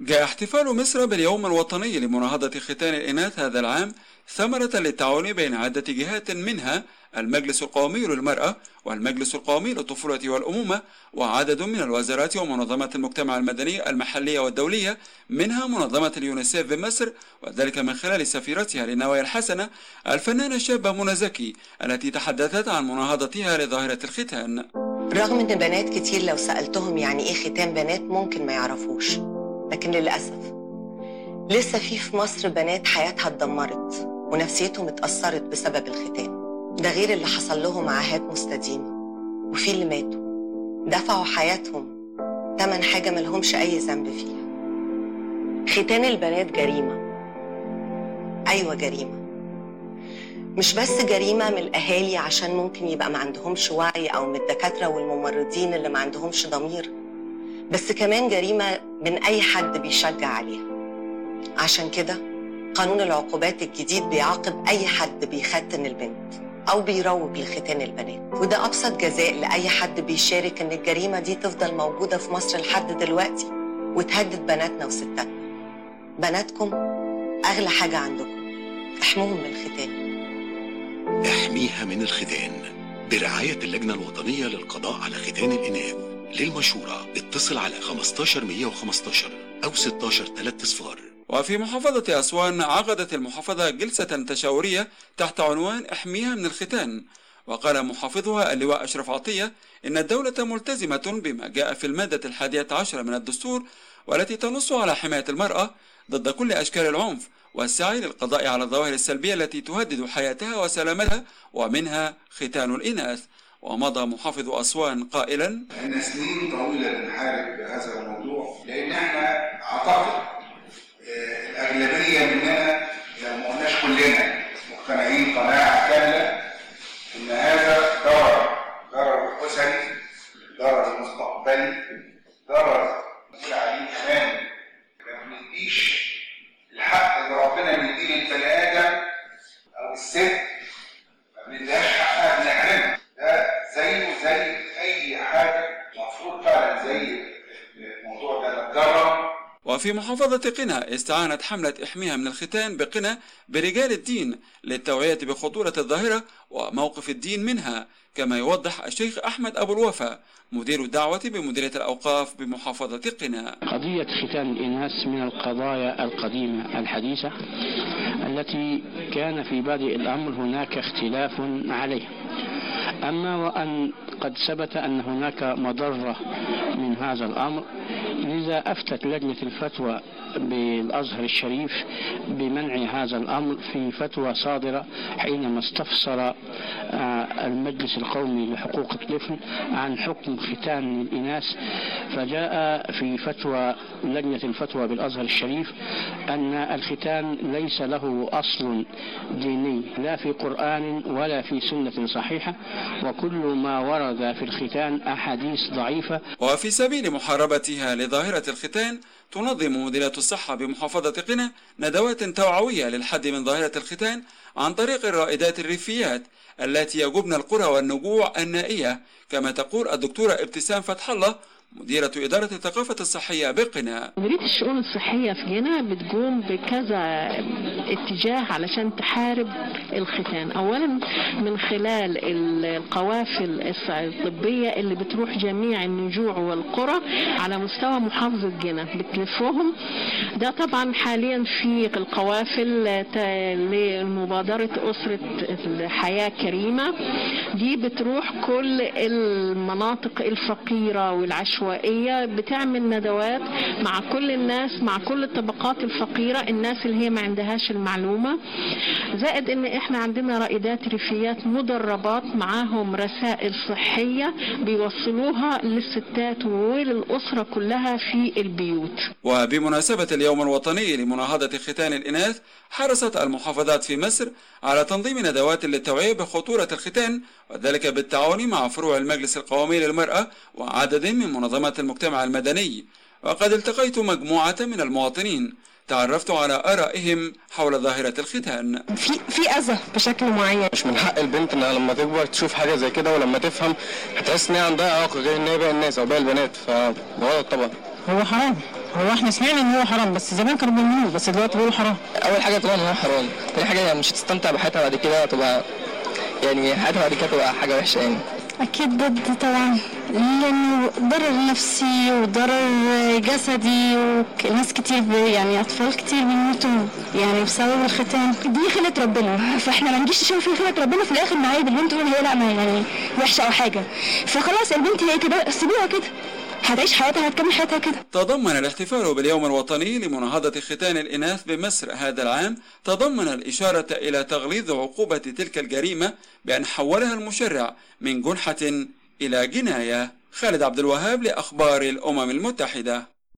جاء احتفال مصر باليوم الوطني لمناهضة ختان الإناث هذا العام ثمرة للتعاون بين عدة جهات منها المجلس القومي للمرأة والمجلس القومي للطفولة والأمومة وعدد من الوزارات ومنظمات المجتمع المدني المحلية والدولية منها منظمة اليونيسيف بمصر وذلك من خلال سفيرتها للنوايا الحسنة الفنانة الشابة منى زكي التي تحدثت عن مناهضتها لظاهرة الختان. رغم إن بنات كتير لو سألتهم يعني إيه ختان بنات ممكن ما يعرفوش. لكن للأسف لسه في في مصر بنات حياتها اتدمرت ونفسيتهم اتأثرت بسبب الختان. ده غير اللي حصل لهم عاهات مستديمة. وفي اللي ماتوا. دفعوا حياتهم. تمن حاجة ملهمش أي ذنب فيها. ختان البنات جريمة. أيوة جريمة. مش بس جريمة من الأهالي عشان ممكن يبقى ما عندهمش وعي أو من الدكاترة والممرضين اللي ما عندهمش ضمير. بس كمان جريمة من أي حد بيشجع عليها. عشان كده قانون العقوبات الجديد بيعاقب أي حد بيختن البنت أو بيروج لختان البنات. وده أبسط جزاء لأي حد بيشارك إن الجريمة دي تفضل موجودة في مصر لحد دلوقتي وتهدد بناتنا وستاتنا. بناتكم أغلى حاجة عندكم احموهم من الختان. احميها من الختان. برعاية اللجنة الوطنية للقضاء على ختان الإناث. للمشورة. اتصل على 15 115 أو 16 3 صفار وفي محافظة أسوان عقدت المحافظة جلسة تشاورية تحت عنوان احميها من الختان. وقال محافظها اللواء أشرف عطية إن الدولة ملتزمة بما جاء في المادة الحادية عشر من الدستور والتي تنص على حماية المرأة ضد كل أشكال العنف والسعي للقضاء على الظواهر السلبية التي تهدد حياتها وسلامتها ومنها ختان الإناث. ومضى محافظ أسوان قائلا ان سنين طويله بنحارب بهذا الموضوع لأن إحنا اعتقد آه، الاغلبيه مننا لو ما قلناش كلنا مقتنعين قناعه كامله ان هذا ضرر ضرر اسري ضرر مستقبلي ضرر نقول عليه كمان ما بنديش الحق اللي ربنا بيديه للبني آدم أو الست ما بنديهاش حقها بنحرمها ده زيه زي اي حاجة المفروض فعلا زي الموضوع ده نتجرم وفي محافظة قنا استعانت حملة إحميها من الختان بقنا برجال الدين للتوعية بخطورة الظاهرة وموقف الدين منها. كما يوضح الشيخ أحمد أبو الوفا مدير الدعوة بمديرية الأوقاف بمحافظة قنا قضية ختان الإناث من القضايا القديمة الحديثة التي كان في بادئ الأمر هناك اختلاف عليه. أما وأن قد ثبت أن هناك مضرة من هذا الأمر لذا أفتت لجنة الفتوى بالأزهر الشريف بمنع هذا الأمر في فتوى صادرة حينما استفسر آه، المجلس القومي لحقوق الطفل عن حكم ختان الإناث فجاء في فتوى لجنة الفتوى بالأزهر الشريف أن الختان ليس له أصل ديني لا في قرآن ولا في سنة صحيحة وكل ما ورد في الختان أحاديث ضعيفة. وفي سبيل محاربتها لظاهرة الختان تنظم مديرية الصحة بمحافظة قنا ندوات توعوية للحد من ظاهرة الختان عن طريق الرائدات الريفيات التي يجبن القرى والنجوع النائية. كما تقول الدكتورة ابتسام فتح الله مديرة إدارة الثقافة الصحية بقنا مديرية الشؤون الصحية في جنة بتقوم بكذا اتجاه علشان تحارب الختان. أولا من خلال القوافل الطبية اللي بتروح جميع النجوع والقرى على مستوى محافظة جنة بتلفهم. ده طبعا حاليا في القوافل ت- لمبادرة أسرة الحياة كريمة. دي بتروح كل المناطق الفقيرة والعشوائية بتعمل ندوات مع كل الناس مع كل الطبقات الفقيرة الناس اللي هي ما عندهاش المعلومة. زائد إن إحنا عندنا رائدات ريفيات مدربات معاهم رسائل صحية بيوصلوها للستات وللأسرة كلها في البيوت. وبمناسبة اليوم الوطني لمناهضة ختان الإناث حرصت المحافظات في مصر على تنظيم ندوات للتوعية بخطورة الختان وذلك بالتعاون مع فروع المجلس القومي للمرأة وعدد من منظمات المجتمع المدني. وقد التقيت مجموعة من المواطنين. تعرفت على آرائهم حول ظاهرة الختان. في في أذى بشكل معين. مش من حق البنت إنها لما تكبر تشوف حاجة زي كده ولما تفهم هتحس إن هي عندها اعاقه غير إن هي باقي الناس أو باقي البنات. فغلط طبعا. هو حرام. هو إحنا سمعنا إن هو حرام بس زمان كانوا بيعملوه بس دلوقتي بيقولوا حرام. أول حاجة طبعا هو حرام. تاني حاجة يعني مش هتستمتع بحياتها بعد كده تبقى يعني حياتها بعد كده تبقى حاجة وحشة يعني؟ أكيد ضد طبعا. لأنه ضرر نفسي وضرر جسدي وناس كتير يعني أطفال كتير بيموتوا يعني بسبب الختان. دي خلقة ربنا. فإحنا ما نجيش نشوف في خلقة ربنا في الآخر نعيب البنت تقول هي لا ما يعني وحشة أو حاجة. فخلاص البنت هي كده سيبوها كده. هتعيش حياتها هتكمل حياتها كده. تضمن الاحتفال باليوم الوطني لمناهضة ختان الإناث بمصر هذا العام. تضمن الإشارة إلى تغليظ عقوبة تلك الجريمة بأن حولها المشرع من جنحة إلى جناية. خالد عبد الوهاب لأخبار الأمم المتحدة.